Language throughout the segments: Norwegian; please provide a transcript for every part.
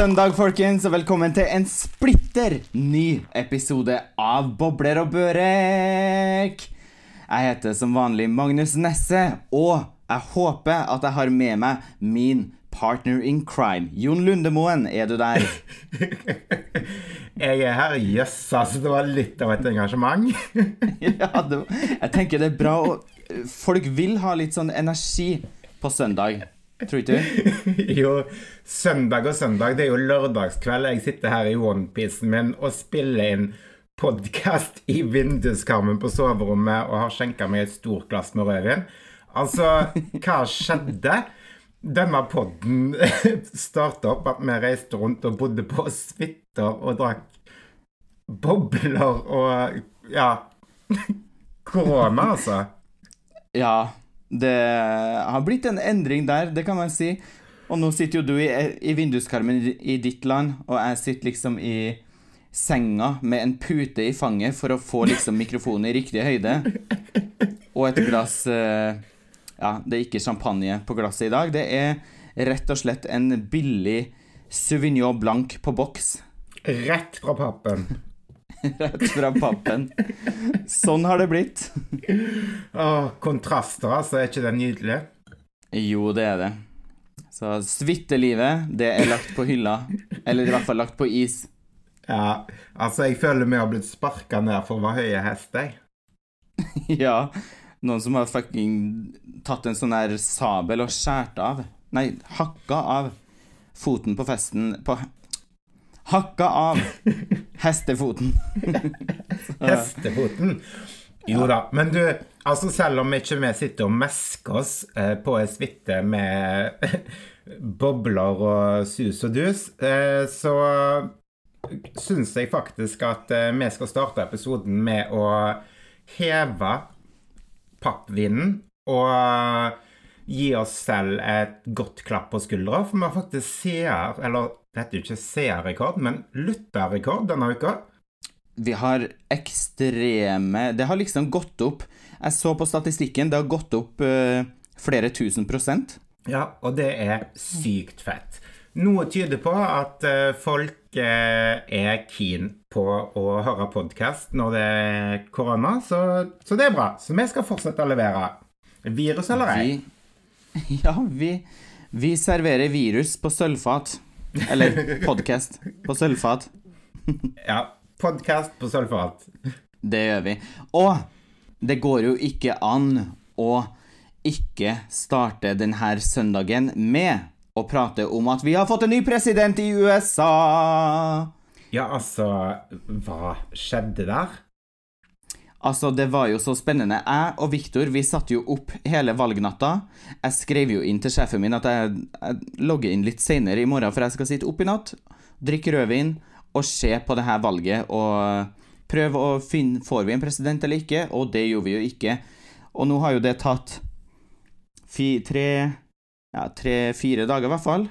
Søndag, folkens, og velkommen til en splitter ny episode av Bobler og Børek. Jeg heter som vanlig Magnus Nesse, og jeg håper at jeg har med meg min partner in crime. Jon Lundemoen, er du der? Jeg er her. Jøss, yes, altså. Det var litt av et engasjement. ja, det, jeg tenker det er bra Folk vil ha litt sånn energi på søndag. Tror ikke du? jo, søndag og søndag, det er jo lørdagskveld. Jeg sitter her i onepiecen min og spiller inn podkast i vinduskarmen på soverommet og har skjenka meg et stort glass med rødvin. Altså, hva skjedde? Denne podden starta opp at vi reiste rundt og bodde på suiter og drakk bobler og Ja. Korona, altså. Ja. Det har blitt en endring der, det kan man si. Og nå sitter jo du i, i vinduskarmen i, ditt land, og jeg sitter liksom i senga med en pute i fanget for å få liksom mikrofonen i riktig høyde. Og et glass uh, Ja, det er ikke champagne på glasset i dag. Det er rett og slett en billig Sauvignon Blanc på boks. Rett fra pappen. Rett fra pappen. Sånn har det blitt. Åh, kontraster, altså. Er ikke det nydelig? Jo, det er det. Så suitelivet, det er lagt på hylla. Eller i hvert fall lagt på is. Ja, altså, jeg føler vi har blitt sparka ned for å være høye hester. ja. Noen som har fucking tatt en sånn her sabel og skåret av Nei, hakka av foten på festen på Hakka av hestefoten. hestefoten? Jo da. Men du, altså selv om ikke vi sitter og mesker oss eh, på ei suite med bobler og sus og dus, eh, så syns jeg faktisk at eh, vi skal starte episoden med å heve pappvinen og gi oss selv et godt klapp på skuldra, for vi har faktisk seer, eller dette er jo ikke seerrekord, men lytterrekord denne uka. Vi har ekstreme Det har liksom gått opp Jeg så på statistikken, det har gått opp uh, flere tusen prosent. Ja, og det er sykt fett. Noe tyder på at uh, folk uh, er keen på å høre podkast når det er korona, så, så, det er bra. Så vi skal fortsette å levere. Virus eller ei? Ja, vi, vi serverer virus på sølvfat. Eller podkast på sølvfat. ja, podkast på sølvfat. Det gjør vi. Og det går jo ikke an å ikke starte denne søndagen med å prate om at vi har fått en ny president i USA. Ja, altså Hva skjedde der? Altså, det var jo så spennende. Jeg og Viktor vi satte jo opp hele valgnatta. Jeg skrev jo inn til sjefen min at jeg, jeg logger inn litt seinere i morgen, for jeg skal sitte opp i natt, drikke rødvin og se på det her valget og prøve å finne Får vi en president eller ikke? Og det gjorde vi jo ikke. Og nå har jo det tatt fi, tre Ja, tre-fire dager, i hvert fall.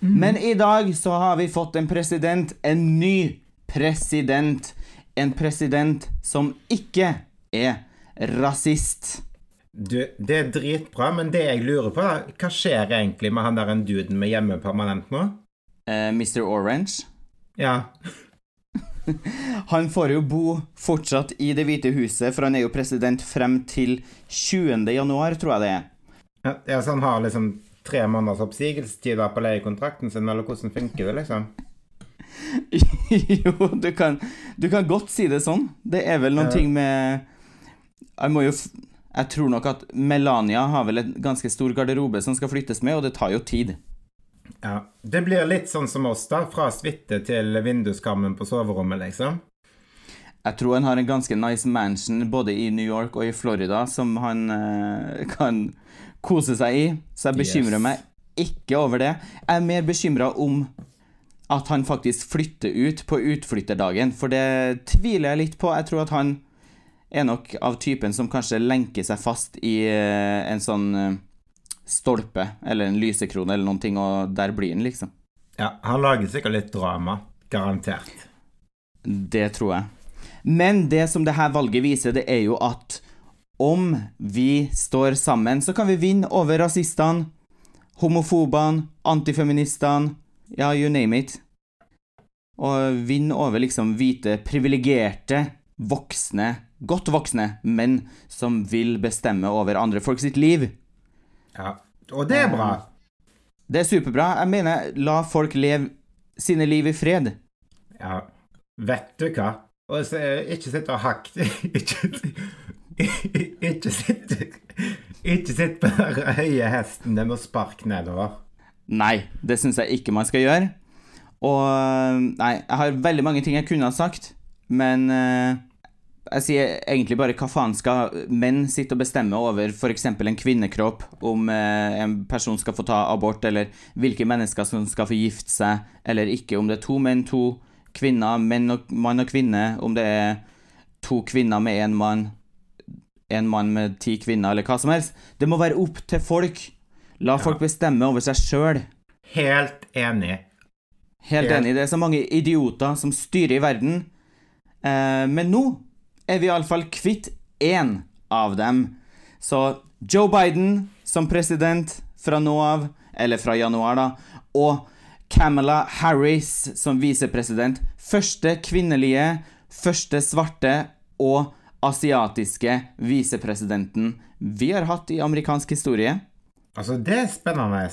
Mm. Men i dag så har vi fått en president. En ny president en president som ikke er rasist. Du, det er dritbra, men det jeg lurer på, hva skjer egentlig med han der en duden med hjemme permanent nå? Uh, Mr. Orange? Ja. han får jo bo fortsatt i Det hvite huset, for han er jo president frem til 20. januar, tror jeg det er. Ja, Så han har liksom tre måneders oppsigelsestid på leiekontrakten sin, eller hvordan funker det, liksom? jo, du kan, du kan, godt si det sånn. Det er vel noen ting med Jeg må jo Jeg tror nok at Melania har vel en ganske stor garderobe som skal flyttes med, og det tar jo tid. Ja. Det blir litt sånn som oss, da. Fra suite til vinduskarmen på soverommet, liksom. Jeg tror han har en ganske nice mansion både i New York og i Florida som han eh, kan kose seg i, så jeg bekymrer yes. meg ikke over det. Jeg er mer bekymra om at han faktisk flytter ut på utflytterdagen, for det tviler jeg litt på. Jeg tror at han er nok av typen som kanskje lenker seg fast i eh, en sånn eh, stolpe eller en lysekrone eller noen ting, og der blir han, liksom. Ja, han lager sikkert litt drama. Garantert. Det tror jeg. Men det som det her valget viser, det er jo at om vi står sammen, så kan vi vinne over rasistene, homofobene, antifeministene ja, you name it. Og vinne over liksom hvite, privilegerte, voksne, godt voksne menn som vil bestemme over andre folk sitt liv. Ja. Og det er bra. Det er superbra. Jeg mener, la folk leve sine liv i fred. Ja. Vet du hva? Og så, eh, ikke sitt og hakk Ikke, ikke sitt Ikke sitt på den høye hesten Det må spark nedover. Nei, det syns jeg ikke man skal gjøre. Og Nei, jeg har veldig mange ting jeg kunne ha sagt, men eh, jeg sier egentlig bare hva faen skal menn sitte og bestemme over f.eks. en kvinnekropp, om eh, en person skal få ta abort, eller hvilke mennesker som skal få gifte seg eller ikke, om det er to menn, to kvinner, menn og, mann og kvinne, om det er to kvinner med én mann, en mann med ti kvinner, eller hva som helst. Det må være opp til folk. La folk bestemme over seg sjøl. Helt enig. Helt Helt enig. Det er så mange idioter som styrer i verden. Eh, men nå er vi iallfall kvitt én av dem. Så Joe Biden som president fra nå av, eller fra januar, da, og Kamala Harris som visepresident. Første kvinnelige, første svarte og asiatiske visepresidenten vi har hatt i amerikansk historie. Altså, det er spennende.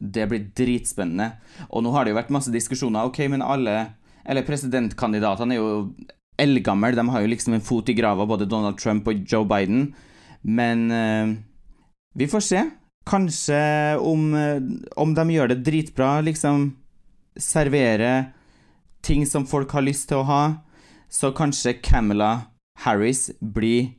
Det blir dritspennende. Og nå har det jo vært masse diskusjoner. Ok, men alle Eller presidentkandidatene er jo eldgamle. De har jo liksom en fot i grava, både Donald Trump og Joe Biden. Men uh, vi får se. Kanskje om, eh, om de gjør det dritbra, liksom servere ting som folk har lyst til å ha, så kanskje Camilla Harris blir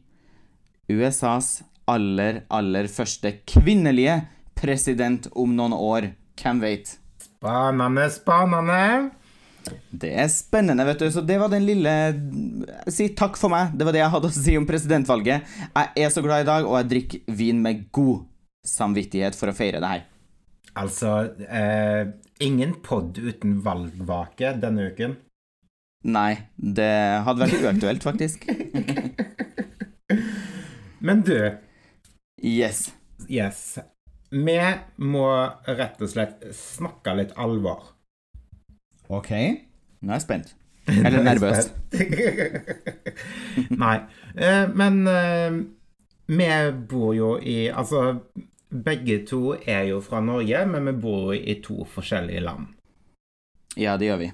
USAs aller, aller første kvinnelige president om noen år. Hvem vet? Spennende, spennende. Det er spennende, vet du. Så det var den lille Si takk for meg. Det var det jeg hadde å si om presidentvalget. Jeg er så glad i dag, og jeg drikker vin med god samvittighet for å feire det her. Altså, eh, ingen pod uten valgvake denne uken. Nei, det hadde vært uaktuelt, faktisk. Men du, Yes. yes. Vi må rett og slett snakke litt alvor. Ok. Nå er jeg spent. Eller nervøs. Nei. Eh, men eh, vi bor jo i Altså, begge to er jo fra Norge, men vi bor jo i to forskjellige land. Ja, det gjør vi.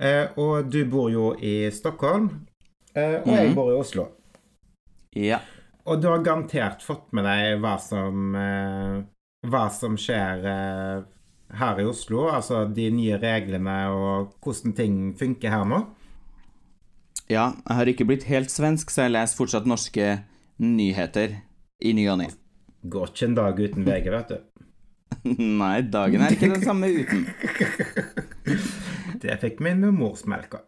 Eh, og du bor jo i Stockholm, og jeg Mhm. bor i Oslo. Ja. Og du har garantert fått med deg hva som, eh, hva som skjer eh, her i Oslo. Altså de nye reglene og hvordan ting funker her nå. Ja, jeg har ikke blitt helt svensk, så jeg leser fortsatt norske nyheter i ny og ne. Går ikke en dag uten VG, vet du. Nei, dagen er ikke den samme uten. Det fikk min med morsmelka.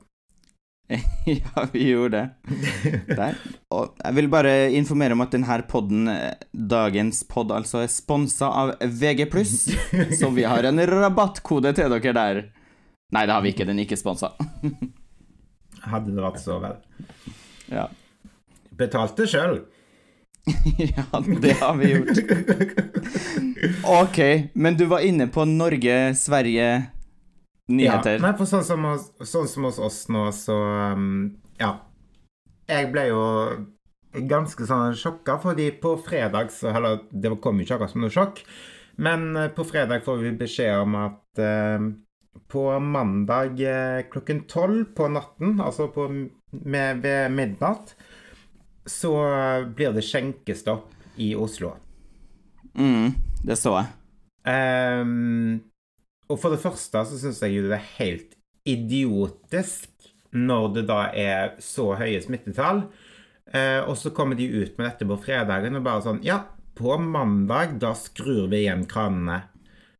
ja, vi gjorde det. Der. Og jeg vil bare informere om at denne podden, eh, dagens pod, altså er sponsa av VG+, så vi har en rabattkode til dere der. Nei, det har vi ikke. Den er ikke sponsa. Hadde det vært så vel. Ja. Betalte sjøl. ja, det har vi gjort. Ok, men du var inne på Norge, Sverige, nyheter. Ja, nei, for sånn som, hos, sånn som hos oss nå, så um, Ja. Jeg ble jo ganske sånn sjokka, fordi på fredag så Eller det kom ikke akkurat som noe sjokk, men eh, på fredag får vi beskjed om at uh, på mandag uh, klokken tolv på natten, altså på, med, ved midnatt, så blir det skjenkestopp i Oslo. Mm, det så jeg. Ehm, og for det første så syns jeg jo det er helt idiotisk når det da er så høye smittetall. Eh, og så kommer de ut med dette på fredagen og bare sånn Ja, på mandag, da skrur vi igjen kranene.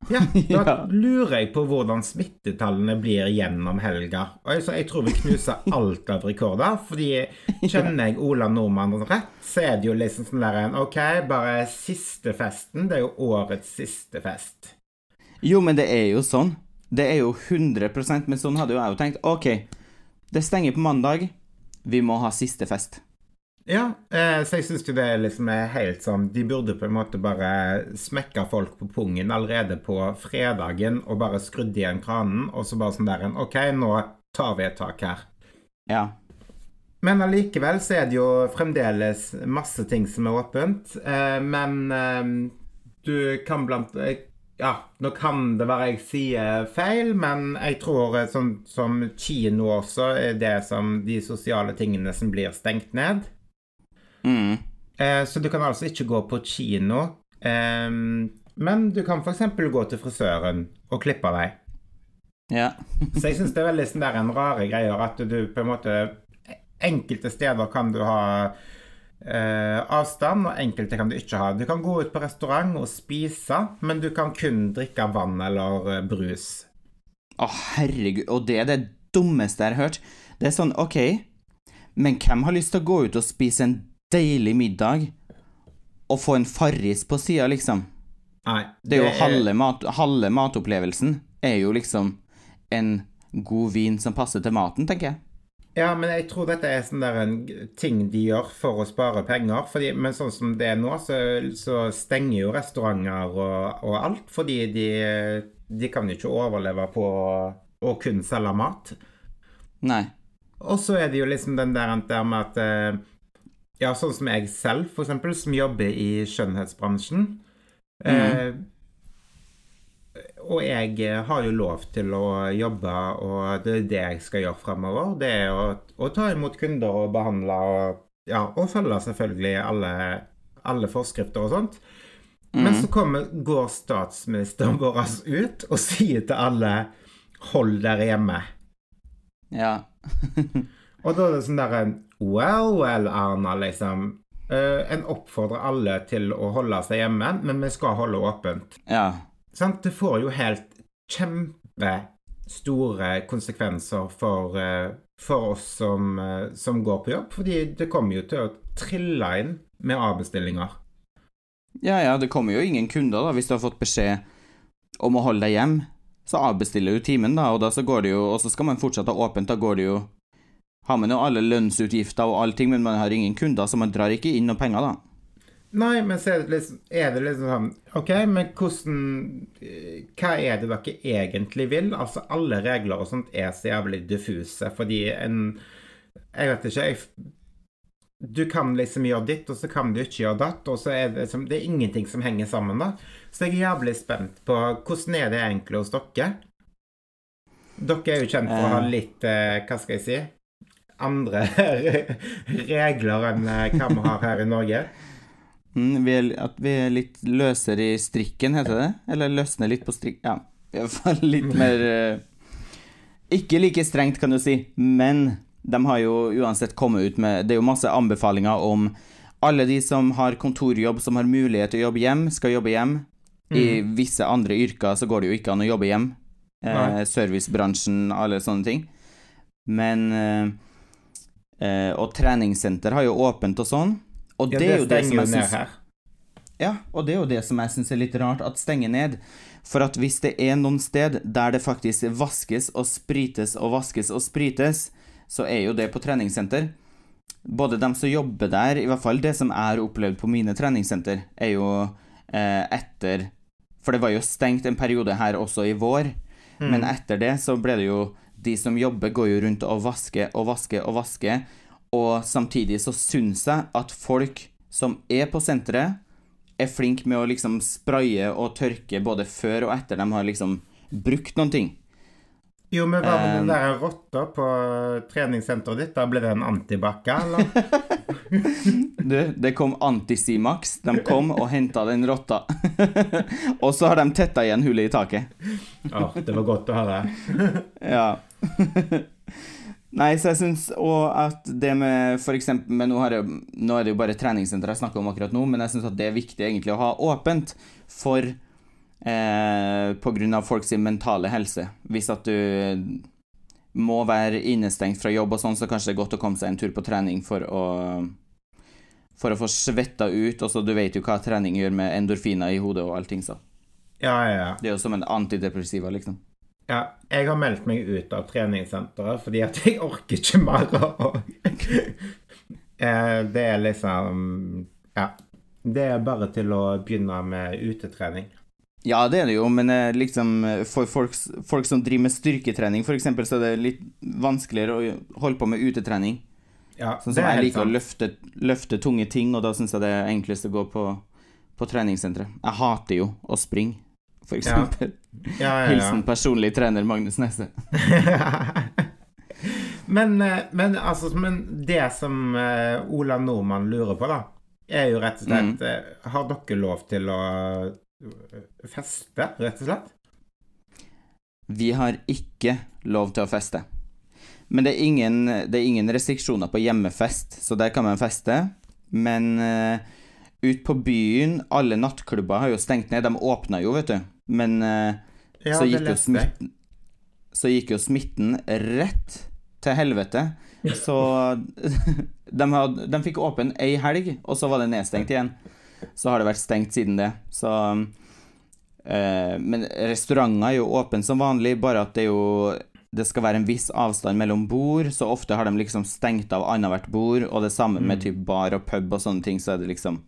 Ja, da Ja. lurer jeg på hvordan smittetallene blir gjennom helga. Og jeg, så jeg tror vi knuser alt av rekorder, fordi kjenner jeg Ola Nordmann rett, så er det jo liksom sånn der en OK, bare siste festen. Det er jo årets siste fest. Jo, men det er jo sånn. Det er jo 100% Men sånn hadde jo jeg jo tenkt. Ok, det stenger på mandag. Vi må ha siste fest. Ja, eh, så jeg syns jo det liksom er helt sånn De burde på en måte bare smekka folk på pungen allerede på fredagen og bare skrudd igjen kranen, og så bare sånn der en OK, nå tar vi et tak her. Ja. Men allikevel så er det jo fremdeles masse ting som er åpent. Eh, men eh, du kan blant eh, Ja, nå kan det være jeg sier feil, men jeg tror eh, sånn som kino også er det som de sosiale tingene som blir stengt ned. Mm. Eh, så du kan altså ikke gå på kino. Eh, men du kan f.eks. gå til frisøren og klippe deg. Ja. Så jeg syns det er veldig sånn der en rare greier at du på en måte Enkelte steder kan du ha eh, avstand, og enkelte kan du ikke ha. Du kan gå ut på restaurant og spise, men du kan kun drikke vann eller eh, brus. Å, herregud. Og det er det dummeste jeg har hørt. Det er sånn, OK, men hvem har lyst til å gå ut og spise en deilig middag og få en Farris på sida, liksom? Nei. Det er jo halve, mat, halve matopplevelsen er jo liksom en god vin som passer til maten, tenker jeg. Ja, men jeg tror dette er sånn der en ting de gjør for å spare penger. Fordi, men sånn som det er nå, så, så stenger jo restauranter og, og alt. Fordi de, de kan jo ikke overleve på å kun selge mat. Nei. Og så er det jo liksom den der, der med at eh, Ja, sånn som jeg selv, for eksempel, som jobber i skjønnhetsbransjen. Eh, og jeg eh, har jo lov til å jobbe, og det er det jeg skal gjøre fremover. Det er å, å ta imot kunder og behandle og, ja, og følge selvfølgelig alle, alle forskrifter og sånt. Men så kommer, går statsministeren vår ut og sier til alle 'hold dere hjemme'. Ja. Og da er det sånn derre Well, well, Arna, liksom. Uh, en oppfordrer alle til å holde seg hjemme, men vi skal holde åpent. Ja. Sant? Det får jo helt kjempestore konsekvenser for, eh, for oss som, eh, som går på jobb, fordi det kommer jo til å trille inn med avbestillinger. Ja, ja, det kommer jo ingen kunder, da, hvis du har fått beskjed om å holde deg hjem. Så avbestiller du timen, da, og da så går det jo Og så skal man fortsatt ha åpent, da går det jo Har man jo alle lønnsutgifter og allting, men man har ingen kunder, så man drar ikke inn noen penger, da. Nei, men så er det liksom, er det liksom sånn OK, men hvordan eh, Hva er det dere egentlig vil? Altså, alle regler og sånt er så jævlig diffuse, fordi en Jeg vet ikke, jeg Du kan liksom gjøre ditt, og så kan du ikke gjøre datt, og så er det liksom Det er ingenting som henger sammen, da. Så jeg er jævlig spent på hvordan er det egentlig hos dere? Dere er jo kjent for å ha litt eh, Hva skal jeg si? Andre regler enn eh, hva vi har her i Norge. Mm, vi er, at vi er litt løsere i strikken, heter det? Eller løsner litt på strikk... Ja, i hvert fall litt mer eh, Ikke like strengt, kan du si, men de har jo uansett kommet ut med Det er jo masse anbefalinger om alle de som har kontorjobb, som har mulighet til å jobbe hjem, skal jobbe hjem. I visse andre yrker så går det jo ikke an å jobbe hjem. Eh, servicebransjen, alle sånne ting. Men eh, eh, Og treningssenter har jo åpent og sånn. Og Ja, det, er jo det som jeg syns ja, og det er jo det som jeg syns er litt rart, at stenger ned. For at hvis det er noen sted der det faktisk vaskes og sprites og vaskes og sprites, så er jo det på treningssenter. Både dem som jobber der, i hvert fall det som jeg har opplevd på mine treningssenter, er jo eh, etter For det var jo stengt en periode her også i vår, men etter det så ble det jo De som jobber, går jo rundt og vasker og vasker og vasker, og samtidig så syns jeg at folk som er på senteret, er flinke med å liksom spraye og tørke både før og etter de har liksom brukt noen ting. Jo, men hva med den Um, der rotta på treningssenteret ditt? Da ble det en antibac, eller? Du, det kom Antisimax. De kom og henta den rotta. og så har de tetta igjen hullet i taket. Åh, det var godt å høre. Ja. Nei, så jeg syns òg at det med eksempel Men nå, har jeg, nå er det jo bare treningssenter jeg snakker om akkurat nå, men jeg syns at det er viktig egentlig å ha åpent for eh, av folks mentale helse. Hvis at du må være innestengt fra jobb og sånn, så kanskje det er godt å komme seg en tur på trening for å For å få svetta ut. Og så du vet jo hva trening gjør med endorfiner i hodet og allting, så. Ja, ja, ja. Det er jo som en antidepressiva, liksom. Ja. Jeg har meldt meg ut av treningssenteret fordi at jeg orker ikke mer Eh, det er liksom Ja. Det er bare til å begynne med utetrening. Ja, det er det jo, men eh, liksom for folk, folk som driver med styrketrening, f.eks., så er det litt vanskeligere å holde på med utetrening. Ja, Sånn som jeg liker liker å løfte, løfte tunge ting, og da syns jeg det er enklest å gå på, på treningssenteret. Jeg hater jo å springe, eksempel. Ja, ja, ja. Hilsen personlig trener Magnus Nesse. men, eh, men, altså, men det som eh, Ola Nordmann lurer på, da, er jo rett og slett mm. Har dere lov til å eh, feste, rett og slett? Vi har ikke lov til å feste. Men det er ingen, det er ingen restriksjoner på hjemmefest, så der kan man feste. Men uh, ut på byen, alle nattklubber har jo stengt ned. De åpna jo, vet du. Men eh, Ja, så, gikk jo smitten, så gikk jo smitten rett til helvete. Så de, had, de fikk åpen ei helg, og så var det nedstengt igjen. Så har det vært stengt siden det. Så eh, Men restauranter er jo åpne som vanlig, bare at det er jo det skal være en viss avstand mellom bord, så ofte har de liksom stengt av annethvert bord, og det samme med typ bar og pub og sånne ting, så er det liksom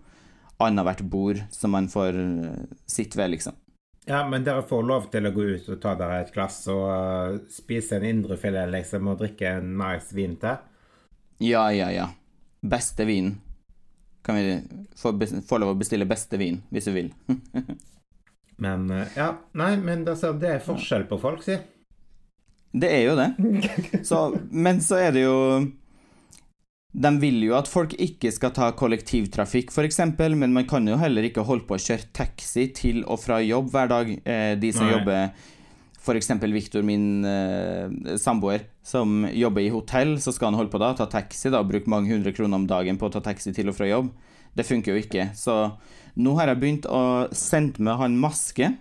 annethvert bord som man får eh, sitte ved, liksom. Ja, men dere får lov til å gå ut og ta dere et glass og eh, spise en indrefilet, liksom, og drikke en nice vin til? Ja, ja, ja. Beste vin. Kan vi få, få lov å bestille beste vin, hvis du vil. Men eh, ja, nei, men det, altså, det er forskjell på folk, si. Det er jo det. Så, men så er det jo De vil jo at folk ikke skal ta kollektivtrafikk, f.eks., men man kan jo heller ikke holde på å kjøre taxi til og fra jobb hver dag. Eh, de som Nei. jobber F.eks. Viktor, min eh, samboer, som jobber i hotell, så skal han holde på da, ta taxi da, og bruke mange hundre kroner om dagen på å ta taxi til og fra jobb. Det funker jo ikke. Så nå har jeg begynt å sende med han maske.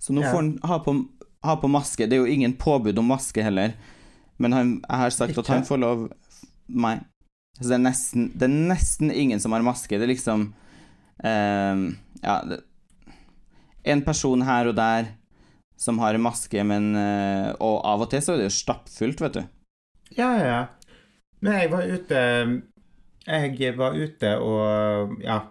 Så nå Ja. får han ha på, ha på maske. Det er jo ingen påbud om maske heller. Men han, jeg har sagt at han får lov Nei. Så det er nesten, det er nesten ingen som har maske. Det er liksom eh, Ja, det, en person her og der som har maske, men eh, Og av og til så er det jo stappfullt, vet du. Ja, ja, ja. Men jeg var ute Jeg var ute og ja,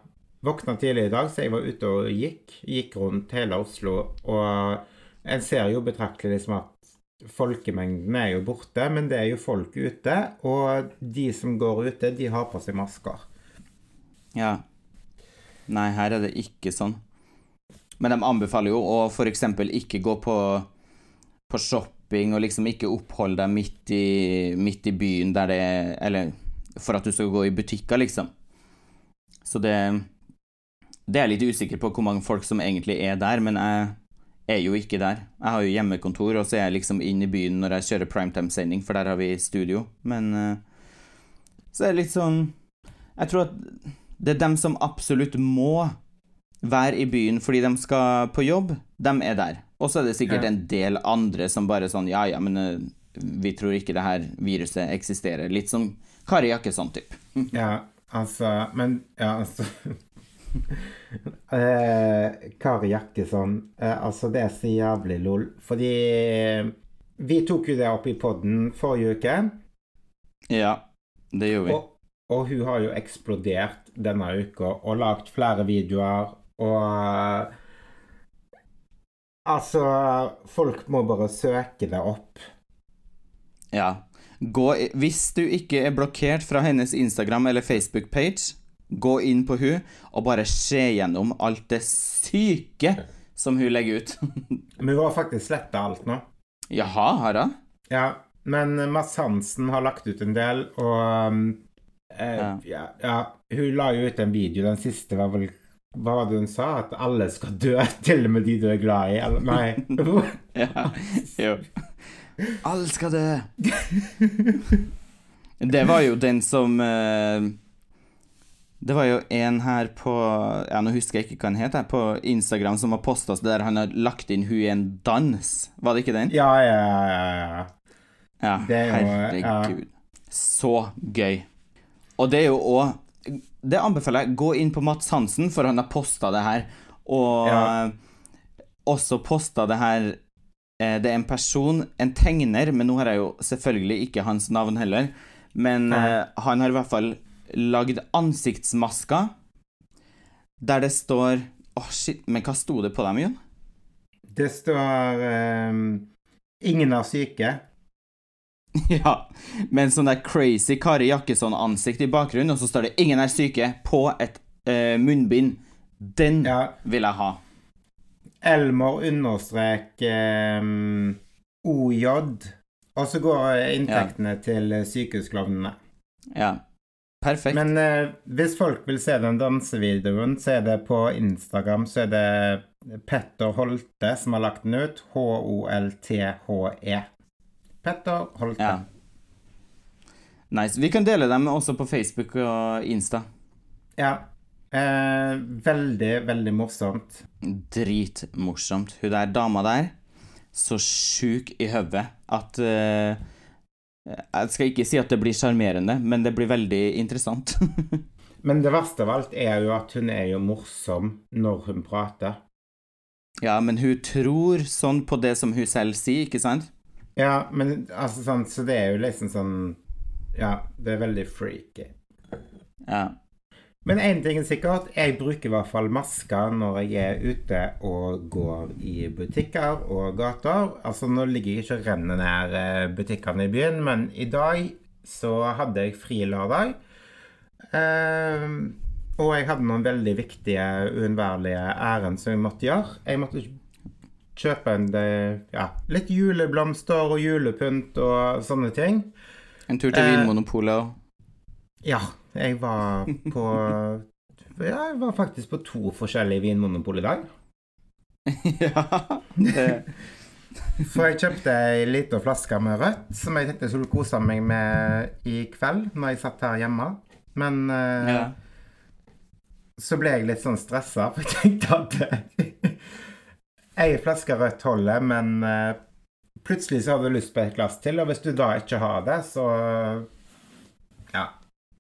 våkna tidlig i dag, så jeg var ute og gikk. Gikk rundt hele Oslo. Og en ser jo betraktelig liksom at folkemengden er jo borte, men det er jo folk ute. Og de som går ute, de har på seg masker. Ja. Nei, her er det ikke sånn. Men de anbefaler jo å f.eks. ikke gå på, på shopping og liksom ikke oppholde deg midt i, midt i byen der det Eller for at du skal gå i butikker, liksom. Så det Det er jeg litt usikker på hvor mange folk som egentlig er der, men jeg er jo ikke der. Jeg har jo hjemmekontor, og så er jeg liksom inn i byen når jeg kjører primetime-sending, for der har vi studio. Men eh, så er det litt sånn Jeg tror at det er dem som absolutt må være i byen fordi de skal på jobb, dem er der. Og så er det sikkert en del andre som bare sånn Ja, ja, men eh, vi tror ikke det her viruset eksisterer. Litt som Kari Jakkesson, typ. Ja, altså Men ja, altså eh, Kari Jakkesson eh, Altså, det er så jævlig lol. Fordi vi tok jo det opp i poden forrige uke, Ja, det gjorde vi. og, og hun har jo eksplodert denne uka og lagd flere videoer og Altså, folk må bare søke det opp. Ja. Gå, hvis du ikke er blokkert fra hennes Instagram eller Facebook-page, gå inn på hun og bare se gjennom alt det syke som hun legger ut. Men hun har faktisk sletta alt nå. Jaha, har hun? Ja, men Mads Hansen har lagt ut en del, og um, eh, Ja. ja. Ja, hun la jo ut en video. Den siste var vel Hva var det hun sa? At alle skal dø, til og med de du er glad i? Eller nei. Ja, jo. Alle skal dø. Det var jo den som eh, Det var jo en her på Ja, nå husker jeg ikke hva han het, på Instagram som har posta oss der han har lagt inn hun i en dans. Var det ikke den? ja, ja, ja, ja. Ja, Det er herregud. Så gøy. Og det er jo òg Det anbefaler jeg. Gå inn på Mats Hansen, for han har posta det her. Og Ja. også posta det her eh, Det er en person, en tegner, men nå har jeg jo selvfølgelig ikke hans navn heller. Men eh, han har i hvert fall lagd ansiktsmasker der det står Åh, shit, men hva sto det på dem, Jon? Det står um, 'Ingen er syke'. ja, med en sånn der crazy Kari Jakkesson-ansikt i bakgrunnen, og så står det 'Ingen er syke' på et uh, munnbind. Den Ja. vil jeg ha. Elmor understrek um, OJ. Og så går inntektene til sykehusklovnene. Ja. Perfekt. Men eh, hvis folk vil se den dansevideoen, så er det på Instagram så er det Petter Holte som har lagt den ut. H-o-l-t-h-e. Petter Holte. Ja. Nice. Vi kan dele dem også på Facebook og Insta. Ja. Eh, veldig, veldig morsomt. Dritmorsomt. Hun der dama der, så sjuk i hodet at eh, Jeg skal ikke si at det blir sjarmerende, men det blir veldig interessant. Men det verste av alt er jo at hun er jo morsom når hun prater. ja, men hun tror sånn på det som hun selv sier, ikke sant? Ja, men altså sånn, så det er jo liksom sånn Ja, det er veldig freaky. Ja. Men én ting er sikkert, jeg bruker i hvert fall masker når jeg er ute og går i butikker og gater. Altså, nå ligger jeg ikke og renner ned eh, butikkene i byen, men i dag så hadde jeg fri lørdag. Ehm, og jeg hadde noen veldig viktige, uunnværlige ærend som jeg måtte gjøre. Jeg måtte kjøpe en, eh, ja, litt juleblomster og julepynt og sånne ting. En tur til Eh. Vinmonopolet og Ja, jeg var på Ja, jeg var faktisk på to forskjellige vinmonopol i dag. Ja. For jeg kjøpte ei lita flaske med rødt som jeg tenkte jeg skulle kose meg med i kveld når jeg satt her hjemme. Men uh, ja. så ble jeg litt sånn stressa, for jeg tenkte at Ei flaske rødt holder, men uh, plutselig så har du lyst på et glass til, og hvis du da ikke har det, så Ja.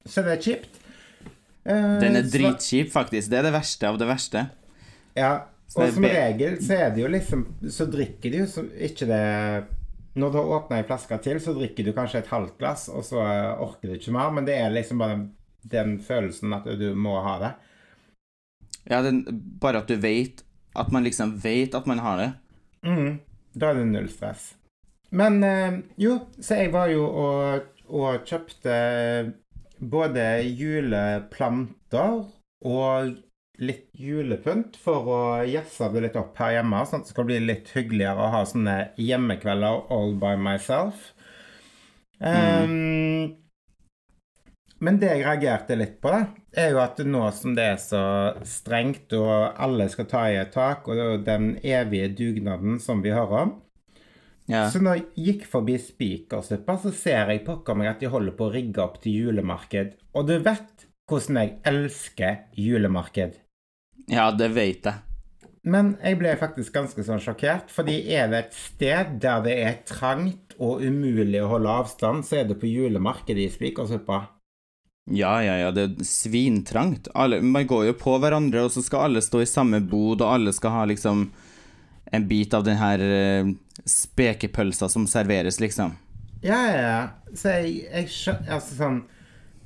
Så det er kjipt. Uh, Den er dritkjip, faktisk. Det er det verste av det verste. Ja, og som regel så er det jo liksom Så drikker du jo ikke det Når du har åpna ei flaske til, så drikker du kanskje et halvt glass, og så eh, orker du ikke mer, men det er liksom bare den, den følelsen at du må ha det. Ja, den, bare at du vet At man liksom vet at man har det. Mm, da er det null stress. Men øh, jo, så jeg var jo og, og kjøpte både juleplanter og litt julepynt for å jazze det litt opp her hjemme, sånn at det skal bli litt hyggeligere å ha sånne hjemmekvelder all by myself. Um, men det jeg reagerte litt på, da, er jo at nå som det er så strengt, og alle skal ta i et tak, og den evige dugnaden som vi hører om Ja. Så når jeg gikk forbi Spikersuppa, så ser jeg pokker meg at de holder på å rigge opp til julemarked. Og du vet hvordan jeg elsker julemarked. ja, det vet jeg. Men jeg ble faktisk ganske sånn sjokkert, fordi er det et sted der det er trangt og umulig å holde avstand, så er det på julemarkedet i Spikersuppa. Ja, ja, ja, det er svintrangt. Alle, man går jo på hverandre, og så skal alle stå i samme bod, og alle skal ha liksom en bit av den her eh, spekepølsa som serveres, liksom. Ja, ja, ja. Så jeg, jeg skjønner Altså sånn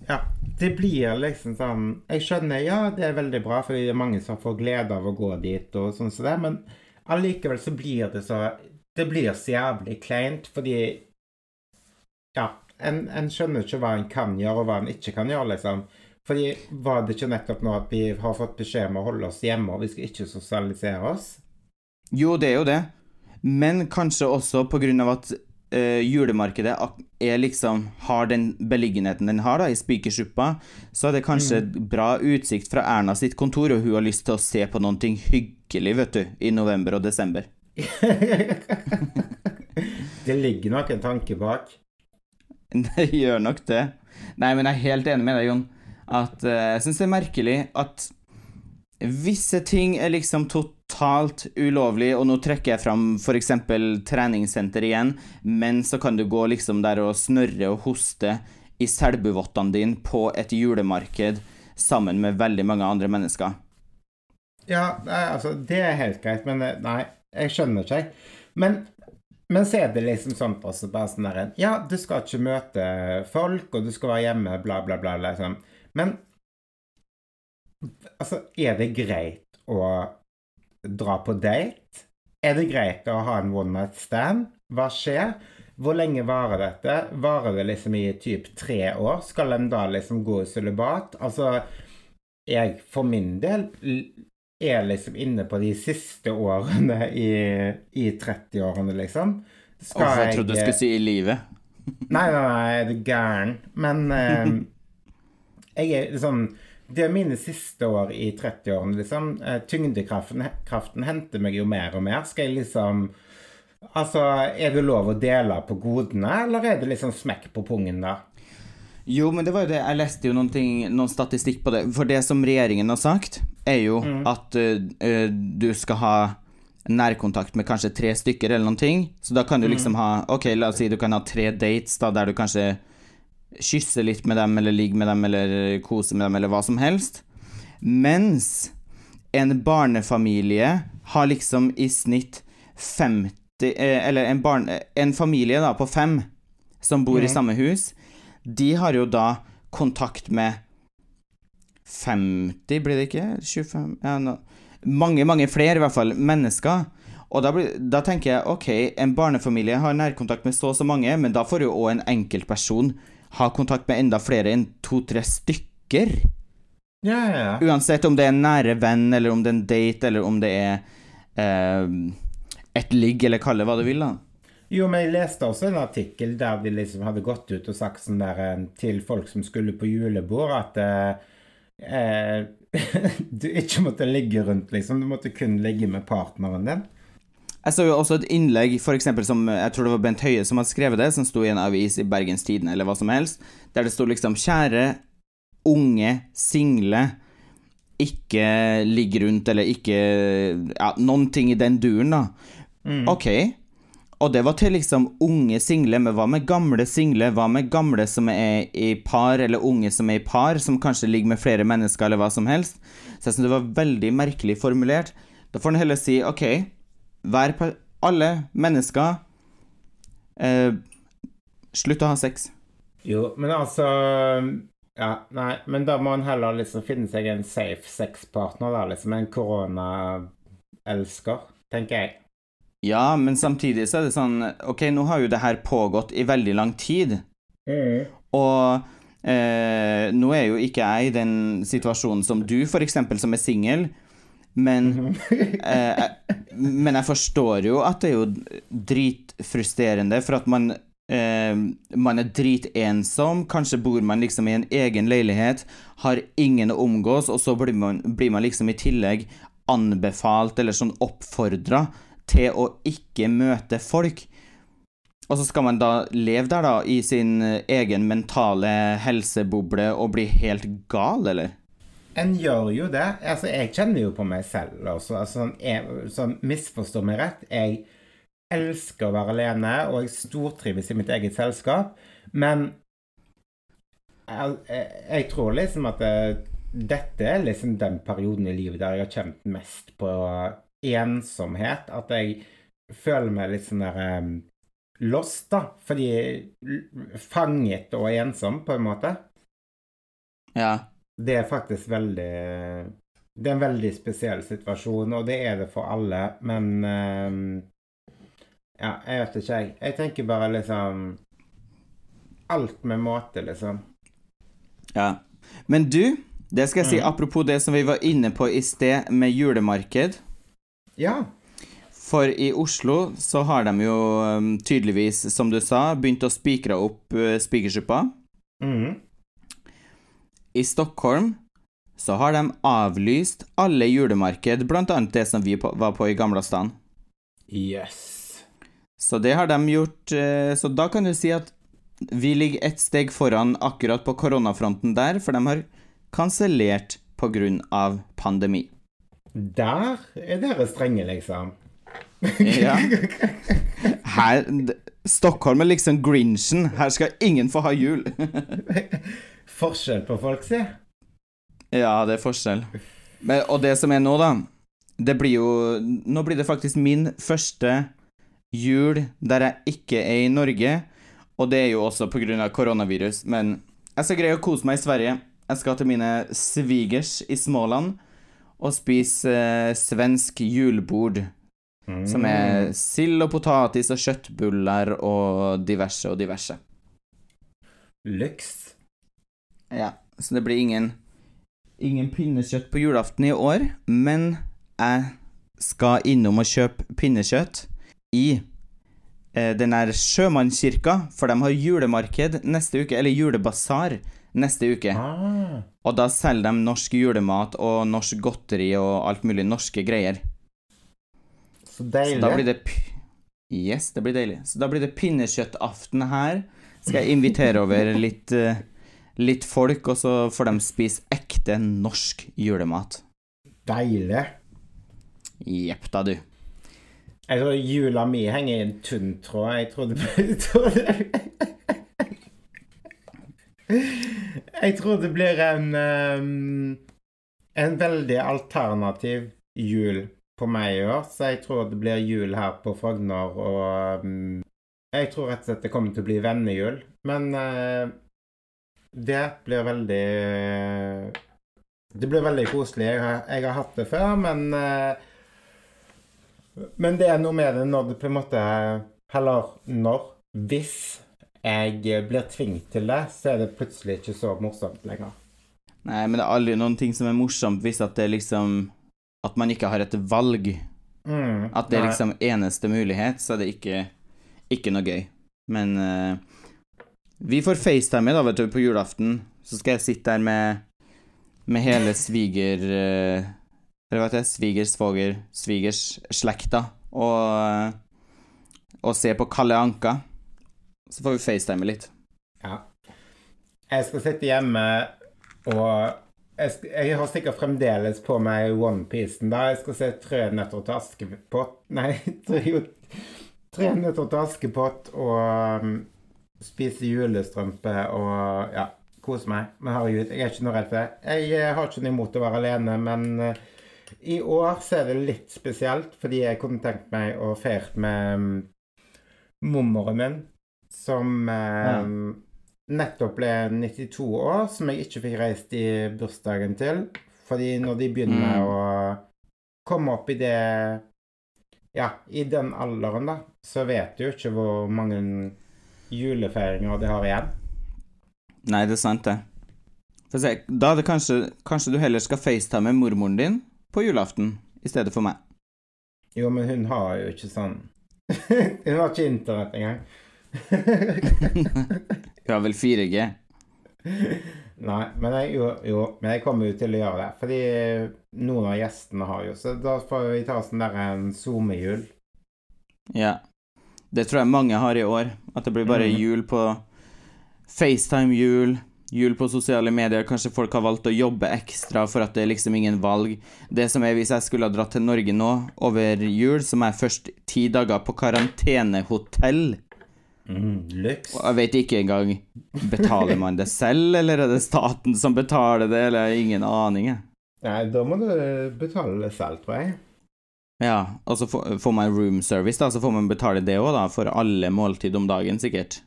Ja, det blir liksom sånn Jeg skjønner, ja, det er veldig bra, fordi det er mange som får glede av å gå dit og sånn som det, men allikevel så blir det så Det blir så jævlig kleint, fordi Ja, en, en skjønner ikke hva en kan gjøre, og hva en ikke kan gjøre, liksom. Fordi var det ikke nettopp nå at vi har fått beskjed om å holde oss hjemme, og vi skal ikke sosialisere oss? Jo, det er jo det, men kanskje også av at uh, julemarkedet er liksom har den beliggenheten den har da, i Spikersuppa, så er det kanskje bra utsikt fra Erna sitt kontor, og hun har lyst til å se på noe hyggelig, vet du, i november og desember. Det ligger nok en tanke bak. Det gjør nok det. Nei, men jeg er helt enig med deg, Jon. At uh, jeg syns det er merkelig at visse ting er liksom totalt ulovlig, og nå trekker jeg fram f.eks. treningssenter igjen, men så kan du gå liksom der og snørre og hoste i selbuvottene dine på et julemarked sammen med veldig mange andre mennesker. Ja, altså, det er helt greit, men eh, nei, jeg skjønner ikke. Men, men så er det liksom sånn også, bare sånn der Ja, du skal ikke møte folk, og du skal være hjemme, bla, bla, bla, liksom. Men altså, er det greit å dra på date? Er det greit å ha en one night stand? Hva skjer? Hvor lenge varer dette? Varer det liksom i typ tre år? Skal en da liksom gå i sølibat? Altså, jeg for min del er liksom inne på de siste årene i, i 30-årene, liksom. Skal altså, jeg trodde du skulle si i livet. nei, nei, nei, er du gæren? Men eh, jeg er liksom Det er mine siste år i 30-årene, liksom. Eh, tyngdekraften kraften henter meg jo mer og mer. Skal jeg liksom Altså, er det lov å dele på godene, eller er det liksom smekk på pungen, da? Jo, men det var jo det Jeg leste jo noen, ting, noen statistikk på det. For det som regjeringen har sagt, er jo mm. at uh, du skal ha nærkontakt med kanskje tre stykker eller noen ting. Så da kan du mm. liksom ha Ok, la oss si du kan ha tre dates da der du kanskje kysser litt med dem, eller ligge med dem, eller kose med dem, eller hva som helst. Mens en barnefamilie har liksom i snitt 50 eh, Eller en, barn, en familie da på fem som bor mm. i samme hus, de har jo da kontakt med 50, blir det ikke? 25 ja, no. Mange, mange flere, i hvert fall, mennesker. Og da, blir, da, tenker jeg ok, en barnefamilie har nærkontakt med så og så mange, men da får jo òg en enkeltperson ha kontakt med enda flere enn to-tre stykker. Ja, ja, ja. Uansett om det er en nære venn, eller om det er en date, eller om det er eh, et ligg, eller kall det hva du vil, da. Jo, men jeg leste også en artikkel der de liksom hadde gått ut og sagt sånn der eh, til folk som skulle på julebord, at eh, eh du ikke måtte ligge rundt, liksom. Du måtte kun ligge med partneren din. Jeg så jo også et innlegg for eksempel, som jeg tror det var Bent Høie som hadde skrevet det, som sto i en avis i Bergens Tidende eller hva som helst, der det sto liksom 'Kjære unge single, ikke ligg rundt', eller ikke Ja, noen ting i den duren, da. Mm. Ok, og det var til liksom unge single, men hva med gamle single? Hva med gamle som er i par, eller unge som er i par, som kanskje ligger med flere mennesker, eller hva som helst? Så jeg syns det var veldig merkelig formulert. Da får en heller si OK, alle mennesker eh, Slutt å ha sex. Jo, men altså Ja, nei, men da må en heller liksom finne seg en safe sex-partner, da. Liksom en korona-elsker, tenker jeg. Ja, men samtidig så er det sånn Ok, nå har jo det her pågått i veldig lang tid. Mm. Og eh, nå er jo ikke jeg i den situasjonen som du, for eksempel, som er singel. Men, mhm. eh, men jeg forstår jo at det er jo dritfrustrerende, for at man eh, man er dritensom, kanskje bor man liksom i en egen leilighet, har ingen å omgås, og så blir man, blir man liksom i tillegg anbefalt eller sånn oppfordra til å ikke møte folk. Og så skal man da leve der, da, i sin egen mentale helseboble og bli helt gal, eller? En gjør jo det. Altså, jeg kjenner jo på meg selv også. Altså, jeg, sånn, misforstå meg rett. Jeg elsker å være alene, og jeg stortrives i mitt eget selskap. Men jeg, jeg tror liksom at det, dette er liksom den perioden i livet der jeg har kjent mest på ensomhet. At jeg føler meg litt sånn der um, lost, da. Fordi Fanget og ensom, på en måte. Ja. Det er faktisk veldig Det er en veldig spesiell situasjon, og det er det for alle, men um, Ja, jeg vet ikke, jeg. Jeg tenker bare liksom Alt med måte, liksom. Ja. Men du, det skal jeg si mm. apropos det som vi var inne på i sted med julemarked. Ja. For i Oslo så har de jo um, tydeligvis, som du sa, begynt å spikre opp uh, Spikersuppa. Mm. I Stockholm så har de avlyst alle julemarked, blant annet det som vi på, var på i Gamlastan. Yes. Så det har de gjort uh, Så da kan du si at vi ligger ett steg foran akkurat på koronafronten der, for de har kansellert av pandemi. Der er dere strenge, liksom. ja. Her Stockholm er liksom Grinchen. Her skal ingen få ha jul. forskjell på folk, si. Ja, det er forskjell. Men, og det som er nå, da Det blir jo Nå blir det faktisk min første jul der jeg ikke er i Norge. Og det er jo også av koronavirus. Men jeg skal greie å kose meg i Sverige. Jeg skal til mine svigers i Småland og spise eh, svensk julebord. Som er sild og potatis og kjøttbuller og diverse og diverse. Lyks. Ja, så det blir ingen Ingen pinnekjøtt på julaften i år, men jeg skal innom og kjøpe pinnekjøtt i eh, den der sjømannskirka, for de har julemarked neste uke, eller julebasar neste uke. Ah, Og da selger de norsk julemat og norsk godteri og alt mulig norske greier. så Så deilig. da blir det Yes, det blir deilig. Så da blir det pinnekjøttaften her. Skal jeg invitere over litt, eh, litt folk, og så får de spise ekte norsk julemat. Deilig. Jepp da, du. Jeg tror jula mi henger i en tynn tråd. Jeg trodde, jeg trodde Jeg tror det blir en um, En veldig alternativ jul på meg i år, så jeg tror det blir jul her på Frogner, og um, jeg tror rett og slett det kommer til å bli vennejul. Men eh, det blir veldig Det blir veldig koselig. Jeg har, jeg har hatt det før, men eh, men det er noe med det når det på en måte Eller når Hvis jeg blir tvunget til det, så er det plutselig ikke så morsomt lenger. Nei, men det er aldri noen ting som er morsomt hvis at det liksom At man ikke har et valg. Mm, At det er nei. liksom eneste mulighet, så er det ikke, ikke noe gøy. Men eh, vi får FaceTime da, vet du, på julaften. Så skal jeg sitte der med, med hele sviger... eh, eller heter det? Svigers, svoger, svigers slekta. Og, eh, og se på Kalle Anka. Så får vi FaceTime litt. Ja. Jeg skal sitte hjemme og jeg, jeg har sikkert fremdeles på meg OnePiecen. Jeg skal se Tre nøtter til Askepott Nei, tre, nøtter til Askepott og um, spise julestrømpe og ja, kose meg. Men herregud, jeg er ikke noe redd for det. Jeg eh, har ikke noe imot å være alene, men eh, i år så er det litt spesielt, fordi jeg kunne tenkt meg å feire med um, mormoren min, som eh, nettopp ble 92 år, som jeg ikke fikk reist i bursdagen til. Fordi når de begynner Mm. å komme opp i det Ja, i den alderen, da, så vet du jo ikke hvor mange julefeiringer de har igjen. Nei, det er sant, det. Få se, da er det kanskje Kanskje du heller skal FaceTime med mormoren din på julaften i stedet for meg. Jo, men hun har jo ikke sånn Hun har ikke internett engang. hun har vel 4G? Nei, men jeg, jo, jo, men jeg kommer jo til å gjøre det. Fordi noen av gjestene har jo Så da får vi ta sånn der en SoMe-jul. Ja. Det tror jeg mange har i år. At det blir bare mm. jul på FaceTime-jul, jul på sosiale medier. Kanskje folk har valgt å jobbe ekstra for at det er liksom ingen valg. Det som er Hvis jeg skulle ha dratt til Norge nå over jul, så må jeg først ti dager på karantenehotell. Mm. Og jeg vet ikke engang Betaler man det selv, eller er det staten som betaler det, eller jeg har ingen aning. Nei, da må du betale det selv, tror jeg. Ja, og så får man room service, da, så får man betale det òg, da, for alle måltid om dagen, sikkert.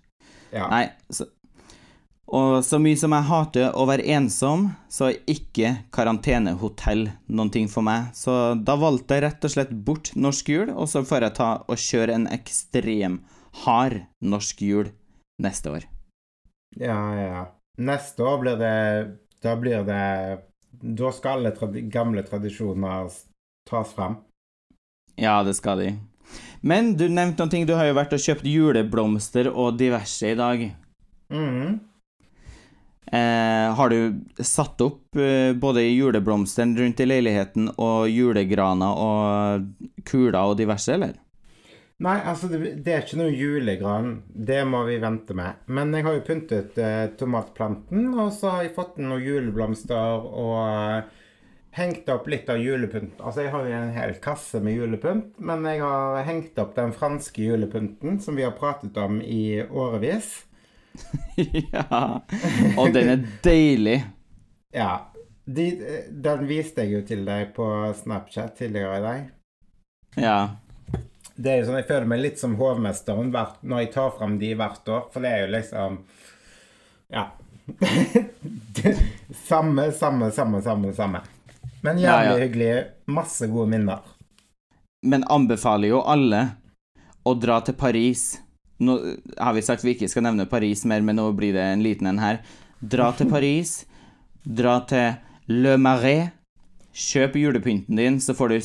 Ja. Nei, så Og så mye som jeg hater å være ensom, så er ikke karantenehotell noen ting for meg. Så da valgte jeg rett og slett bort norsk jul, og så får jeg ta og kjøre en ekstrem hard norsk jul neste år. ja, ja. Neste år blir det Da blir det Da skal alle tradi gamle tradisjoner tas frem. Ja, det skal de. Men du nevnte noen ting. Du har jo vært og kjøpt juleblomster og diverse i dag. Mm. Eh, har du satt opp eh, både juleblomstene rundt i leiligheten og julegraner og kuler og diverse, eller? Nei, altså, det, det er ikke noe julegran. Det må vi vente med. Men jeg har jo pyntet eh, tomatplanten, og så har jeg fått noen juleblomster og eh, hengt opp litt av julepynt. Altså, jeg har jo en hel kasse med julepynt, men jeg har hengt opp den franske julepynten som vi har pratet om i årevis. ja. Og den er deilig. Ja. De, den viste jeg jo til deg på Snapchat tidligere i dag. Ja. Det er jo sånn, Jeg føler meg litt som hovmesteren hvert, når jeg tar frem de hvert år, for det er jo liksom Ja. samme, samme, samme, samme. samme. Men Ja, jævlig ja. hyggelig. Masse gode minner. Men anbefaler jo alle å dra til Paris. Nå har vi sagt vi ikke skal nevne Paris mer, men nå blir det en liten en her. Dra til Paris. Dra til Le Marais. Kjøp julepynten din, så får du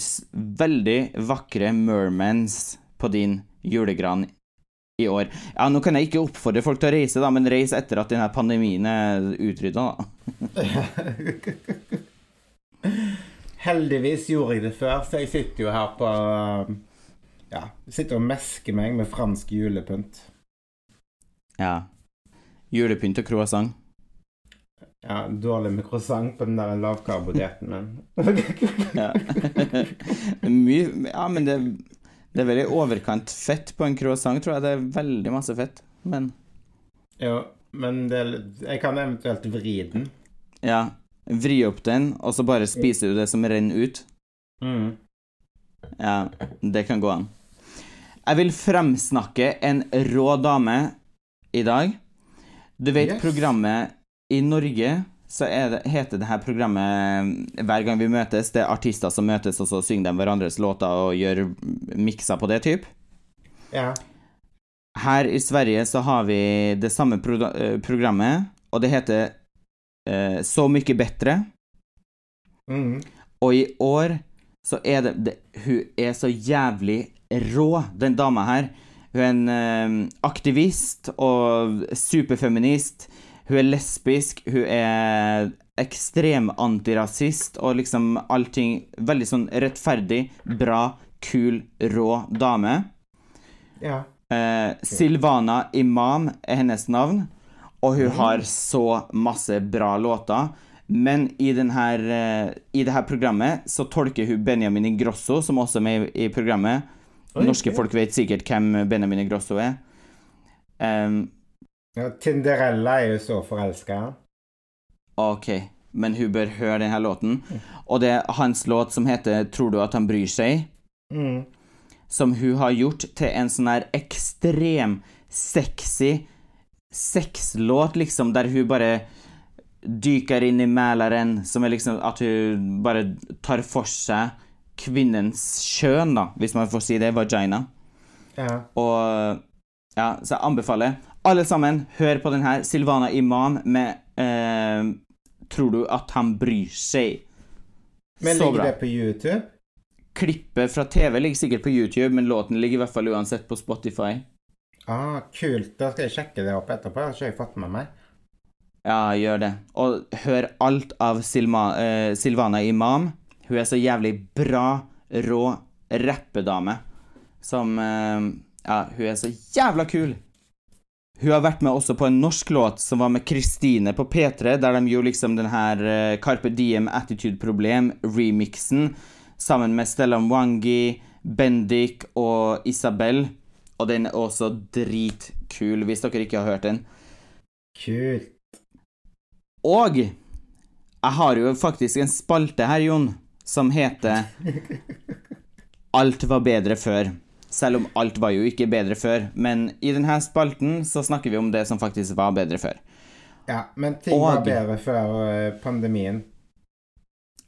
veldig vakre mermans på din julegran i år. Ja, nå kan jeg ikke oppfordre folk til å reise, da, men reis etter at denne pandemien er utrydda, da. Heldigvis gjorde jeg det før, så jeg sitter jo her på Ja, sitter og mesker meg med fransk julepynt. Ja. Julepynt og croissant. Ja, Dårlig med croissant på den der lavkarbodietten min. Ja. Ja, men det, det er veldig overkant fett på en croissant, tror jeg. Det er veldig masse fett. Men jo, men det, jeg kan eventuelt vri den. ja. Vri opp den, og så bare spiser du det som renner ut. Mm. Ja, det kan gå an. Jeg vil fremsnakke en rå dame i dag. Du vet Yes. programmet i Norge så det, heter det her programmet Hver gang vi møtes, det er artister som møtes, og så synger de hverandres låter og gjør mikser på det, type. Ja. Her i Sverige så har vi det samme pro eh, programmet, og det heter eh, Så mye bedre. Mm. Og i år så er det, det Hun er så jævlig rå, den dama her. Hun er en eh, aktivist og superfeminist. Hun er lesbisk, hun er ekstrem antirasist og liksom allting Veldig sånn rettferdig, bra, kul, rå dame. Ja. Eh, Silvana Imam er hennes navn, og hun har så masse bra låter. Men i, denne, eh, i det her programmet så tolker hun Benjamin Ingrosso, som også er med i, programmet. Oi, Norske ok. folk vet sikkert hvem Benjamin Ingrosso er. Um, ja. Tinderella er jo så forelska. ok, men hun bør høre denne låten. Og det er hans låt som heter 'Tror du at han bryr seg'? Mm. som hun har gjort til en sånn her ekstrem sexy sexlåt, liksom, der hun bare dyker inn i Mæleren, som er liksom at hun bare tar for seg kvinnens kjønn, da, hvis man får si det, vagina. Ja. Og ja, så jeg anbefaler alle sammen, hør på den her, Silvana Imam med eh, 'Tror du at han bryr seg'? Men Så ligger bra. det på YouTube? Klippet fra TV ligger sikkert på YouTube, men låten ligger i hvert fall uansett på Spotify. Ah, kult. Da skal jeg sjekke det opp etterpå. Det har jeg fått med meg. Ja, gjør det. Og hør alt av Silma, uh, Silvana Imam. Hun er så jævlig bra, rå rappedame. Som uh, Ja, hun er så jævla kul! Hun har vært med også på en norsk låt som var med Kristine på P3, der de gjorde liksom den her uh, Carpe Diem Attitude Problem-remixen sammen med Stella Mwangi, Bendik og Isabel. Og den er også dritkul, hvis dere ikke har hørt den. Kult. Og jeg har jo faktisk en spalte her, Jon, som heter Alt var bedre før. Selv om alt var jo ikke bedre før. Men i denne spalten så snakker vi om det som faktisk var bedre før. Ja, men ting var bedre før eh, pandemien.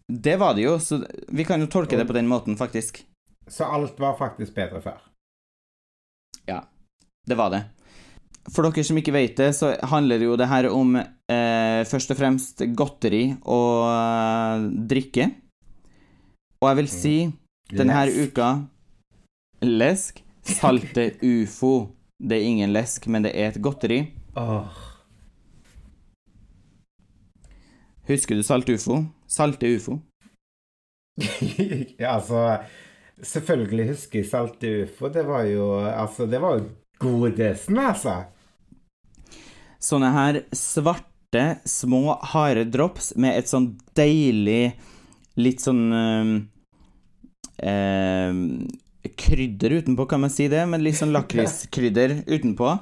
Det var det jo, så vi kan jo tolke det på den måten, faktisk. Så alt var faktisk bedre før. Det var det. For dere som ikke vet det, så handler jo det her om eh, først og fremst godteri og eh, drikke. Og jeg vil si denne her uka Lesk. Salte ufo. Det er ingen lesk, men det er et godteri. Oh. Husker du salte ufo? Salte ufo. ja, altså Selvfølgelig husker jeg Salte ufo. Det var jo Altså, det var jo godesen, altså. Sånne her svarte, små, harde drops med et sånn deilig Litt sånn øh, øh, Krydder utenpå, kan man si det? Men litt sånn lakriskrydder utenpå.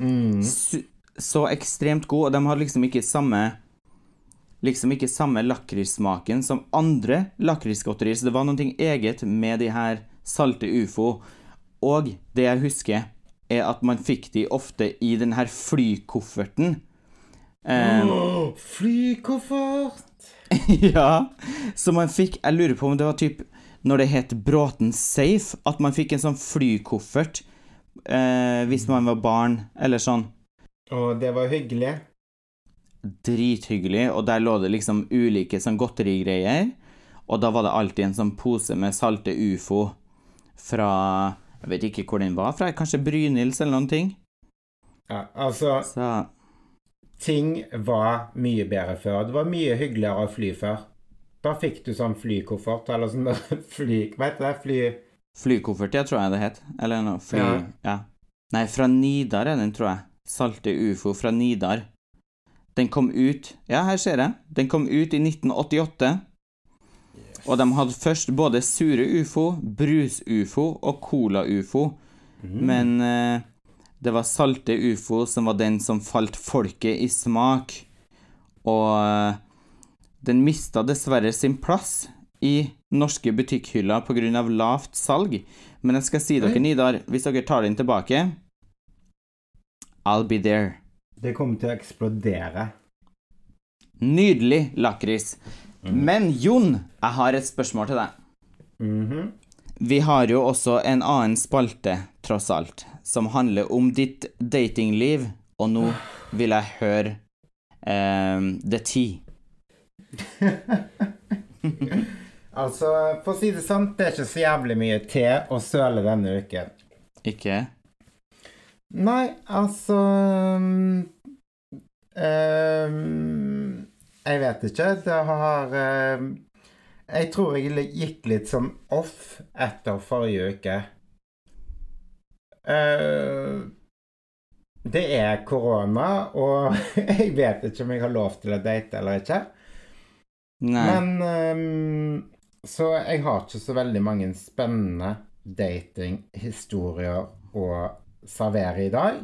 Mm. Så, Så ekstremt god, og de har liksom ikke samme Liksom ikke samme lakrissmaken som andre lakrisgodterier, så det var noe eget med de her salte ufo. Og det jeg husker, er at man fikk de ofte i den her flykofferten. Um, Åh, flykoffert! ja, så man fikk Jeg lurer på om det var typ når det het Bråten Safe, at man fikk en sånn flykoffert eh, hvis man var barn, eller sånn. Og det var hyggelig. Drithyggelig, og der lå det liksom ulike sånn godterigreier. Og da var det alltid en sånn pose med salte ufo fra Jeg vet ikke hvor den var fra, kanskje Brynils eller noen ting. Ja, altså, Så ting var mye bedre før. Det var mye hyggeligere å fly før. Da fikk du sånn flykoffert, eller sånn fly... Hva heter det? Fly... Flykoffert, ja, tror jeg det het. Eller noe fly... Ja. Ja. Nei, fra Nidar er den, tror jeg. Salte ufo fra Nidar. Den kom ut Ja, her ser jeg. Den kom ut i 1988. Og de hadde først både sure ufo, brus-ufo og cola-ufo. Men eh, det var salte ufo som var den som falt folket i smak. Og eh, den mista dessverre sin plass i norske butikkhyller pga. lavt salg. Men jeg skal si dere, Oi. Nidar, hvis dere tar den tilbake I'll be there. Det kommer til å eksplodere. Nydelig lakris. Men Jon, jeg har et spørsmål til deg. Mhm. Vi har jo også en annen spalte, tross alt, som handler om ditt datingliv, og nå vil jeg høre um, The Tea. Altså, for å si det sånn, det er ikke så jævlig mye te å søle denne uken. Ikke? Nei, altså um, um, Jeg vet ikke. Det har um, Jeg tror jeg gikk litt sånn off etter forrige uke. Uh, det er korona, og jeg vet ikke om jeg har lov til å date eller ikke. Nei. Men um, Så jeg har ikke så veldig mange spennende datinghistorier å servere i dag.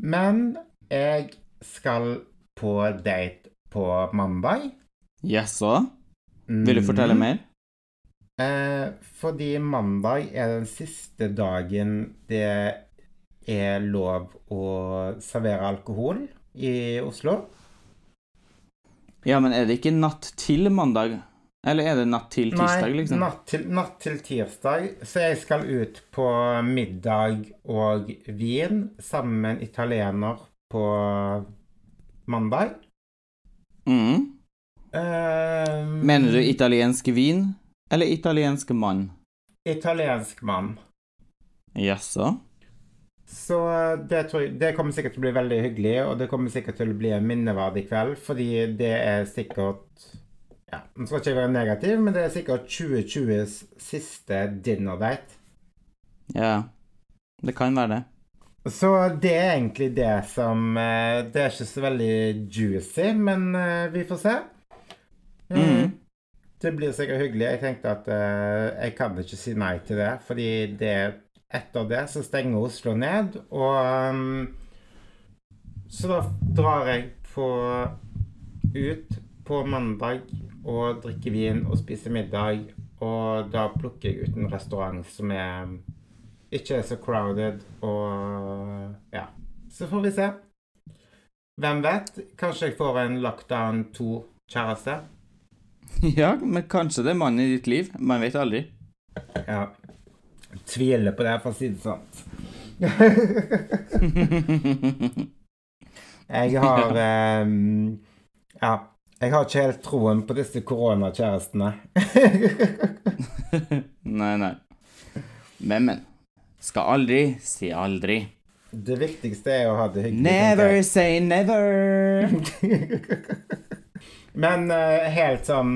Men jeg skal på date på mandag. Jaså? Vil du fortelle Mm. mer? Eh, fordi mandag er den siste dagen det er lov å servere alkohol i Oslo. Ja, men er det ikke natt til mandag? Eller er det natt til tirsdag, Nei, liksom? natt til, natt til tirsdag. Så jeg skal ut på middag og vin sammen med en italiener på mandag. Mm. Um, Mener du italiensk vin, eller italiensk mann? Italiensk mann. Jaså? Så det, tror jeg, det kommer sikkert til å bli veldig hyggelig, og det kommer sikkert til å bli en minneverdig kveld, fordi det er sikkert ja, Nå skal ikke være negativ, men det er sikkert 2020s siste dinner date. Ja. Det kan være det. Så det er egentlig det som eh, Det er ikke så veldig juicy, men eh, vi får se. Mm. Mm. Det blir sikkert hyggelig. Jeg tenkte at jeg kan ikke si nei til det, fordi det etter det så stenger Oslo ned, og Så da drar jeg på ut på mandag og drikker vin og spiser middag, og da plukker jeg ut en restaurant som er ikke er så crowded, og ja. Så får vi se. Hvem vet? Kanskje jeg får en Lockdown 2-kjæreste. Ja, men kanskje det er mannen i ditt liv. Man vet aldri. Ja. Tviler på det, for å si det sånn. jeg har ehm, Ja. Jeg har ikke helt troen på disse koronakjærestene. Nei, nei. Men, men. Skal aldri si aldri. det viktigste er å ha det hyggelig. Never say never. Men uh, helt sånn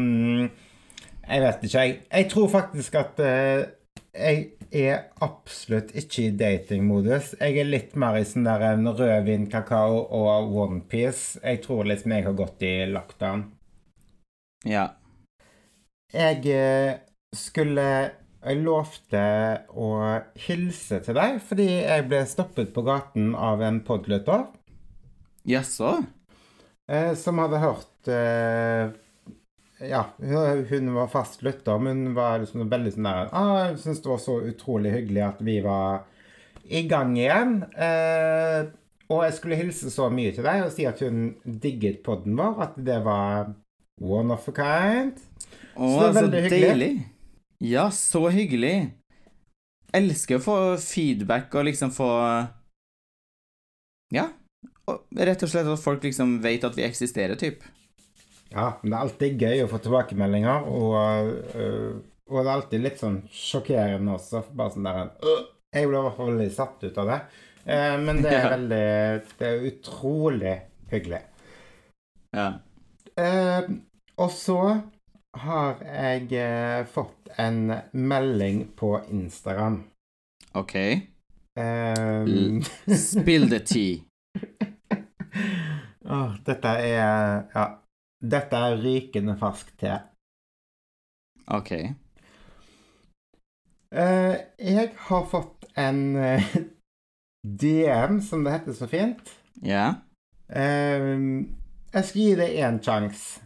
Jeg vet ikke, jeg. Jeg tror faktisk at uh, jeg er absolutt ikke i datingmodus. Jeg er litt mer i sånn der en rødvin, kakao og onepiece. Jeg tror liksom jeg har gått i lockdown. Ja. Jeg uh, skulle Jeg lovte å hilse til deg fordi jeg ble stoppet på gaten av en podlytter Jaså? eh, som hadde hørt eh, Ja, hun hun var fast lytter, men hun var liksom veldig sånn der ah, Jeg syntes det var så utrolig hyggelig at vi var i gang igjen. Eh, og jeg skulle hilse så mye til deg og si at hun digget podden vår, at det var one of a kind. Å, Så det var så deilig. hyggelig. Ja, så hyggelig. Elsker å få feedback og liksom få Ja. Og rett og slett at folk liksom vet at vi eksisterer, typ. Ja, men det er alltid gøy å få tilbakemeldinger, og, øh, og det er alltid litt sånn sjokkerende også. Bare sånn der øh, Jeg ble i hvert fall veldig satt ut av det. Eh, men det er veldig Det er utrolig hyggelig. Ja. Eh, og så har jeg eh, fått en melding på Instagram. OK. Mm. Spill the tea. oh, dette er Ja. Dette er rykende fersk te. OK. Eh, jeg har fått en eh, DM, som det heter så fint. Ja. Eh, jeg skal gi det én sjanse.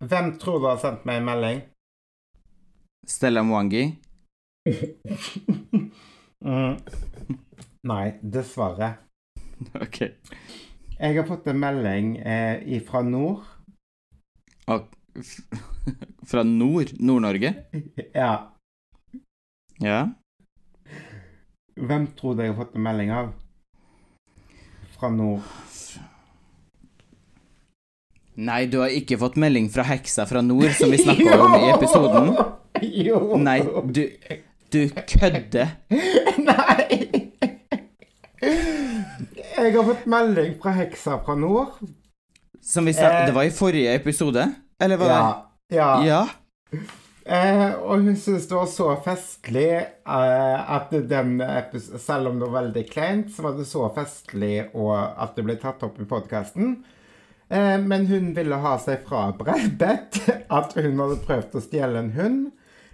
Hvem tror du har sendt meg en melding? Stella Mwangi. mm. Nei, dessverre. OK. Jeg har fått en melding eh, fra nord. Og fra nord? Nord-Norge? Ja. Ja. Hvem tror du jeg har fått en melding av? Fra nord. Nei, du har ikke fått melding fra heksa fra nord, som vi snakka om i episoden? Jo! Nei, du Du kødder. Nei! Jeg har fått melding fra heksa fra nord. Som vi sa Eh. Det var i forrige episode? Eller var Ja. ja. det Ja. Eh, og hun syntes det var så festlig eh, at den Selv om det var veldig kleint, så var det så festlig og at det ble tatt opp i podkasten. Eh, men hun ville ha seg frabedt at hun hadde prøvd å stjele en hund.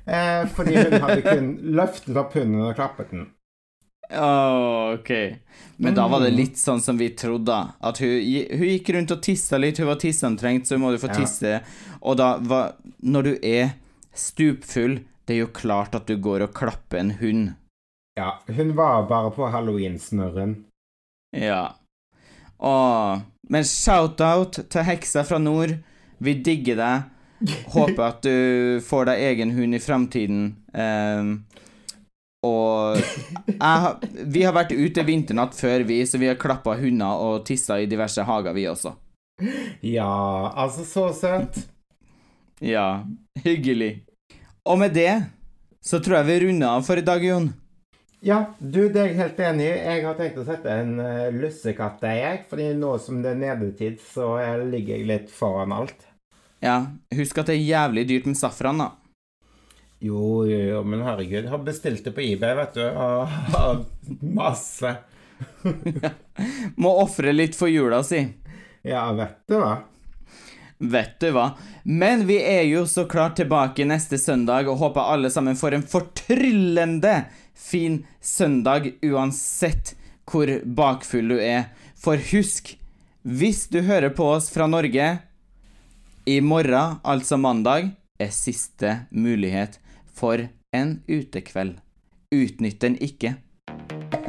Eh, fordi hun hadde kun løftet opp hunden og klappet den. Oh, ok. Men da var det Mm. litt sånn som vi trodde. At hun, hun gikk rundt og tissa litt. Hun var tisseantrengt, så må måtte få Ja. tisse. Og da var Når du er stupfull, det er jo klart at du går og klapper en hund. Ja, hun var bare på halloween-snørren. Ja. Åh. Men shout-out til heksa fra nord. Vi digger deg. Håper at du får deg egen hund i framtiden. Um, og jeg, vi har vært ute vinternatt før, vi, så vi har klappa hunder og tissa i diverse hager, vi også. Ja, altså, så søtt. Ja, hyggelig. Og med det så tror jeg vi runder av for i dag, Jon. Ja, du, det er jeg helt enig i. Jeg har tenkt å sette en uh, lussekatt der, jeg. Fordi nå som det er nedetid, så ligger jeg litt foran alt. Ja, husk at det er jævlig dyrt med safran, da. Jo, jo, jo, men herregud. Jeg har bestilt det på eBay, vet du. Og har masse. Må ofre litt for jula si. Ja, vet du hva? Vet du hva? Men vi er jo så klart tilbake neste søndag, og håper alle sammen får en fortryllende fin søndag uansett hvor bakfull du er. For husk, hvis du hører på oss fra Norge i morgen, altså mandag, er siste mulighet for en utekveld. Utnytt den ikke.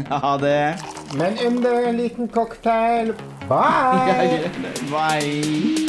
Ha det. Men under en liten cocktail. Bye! Bye.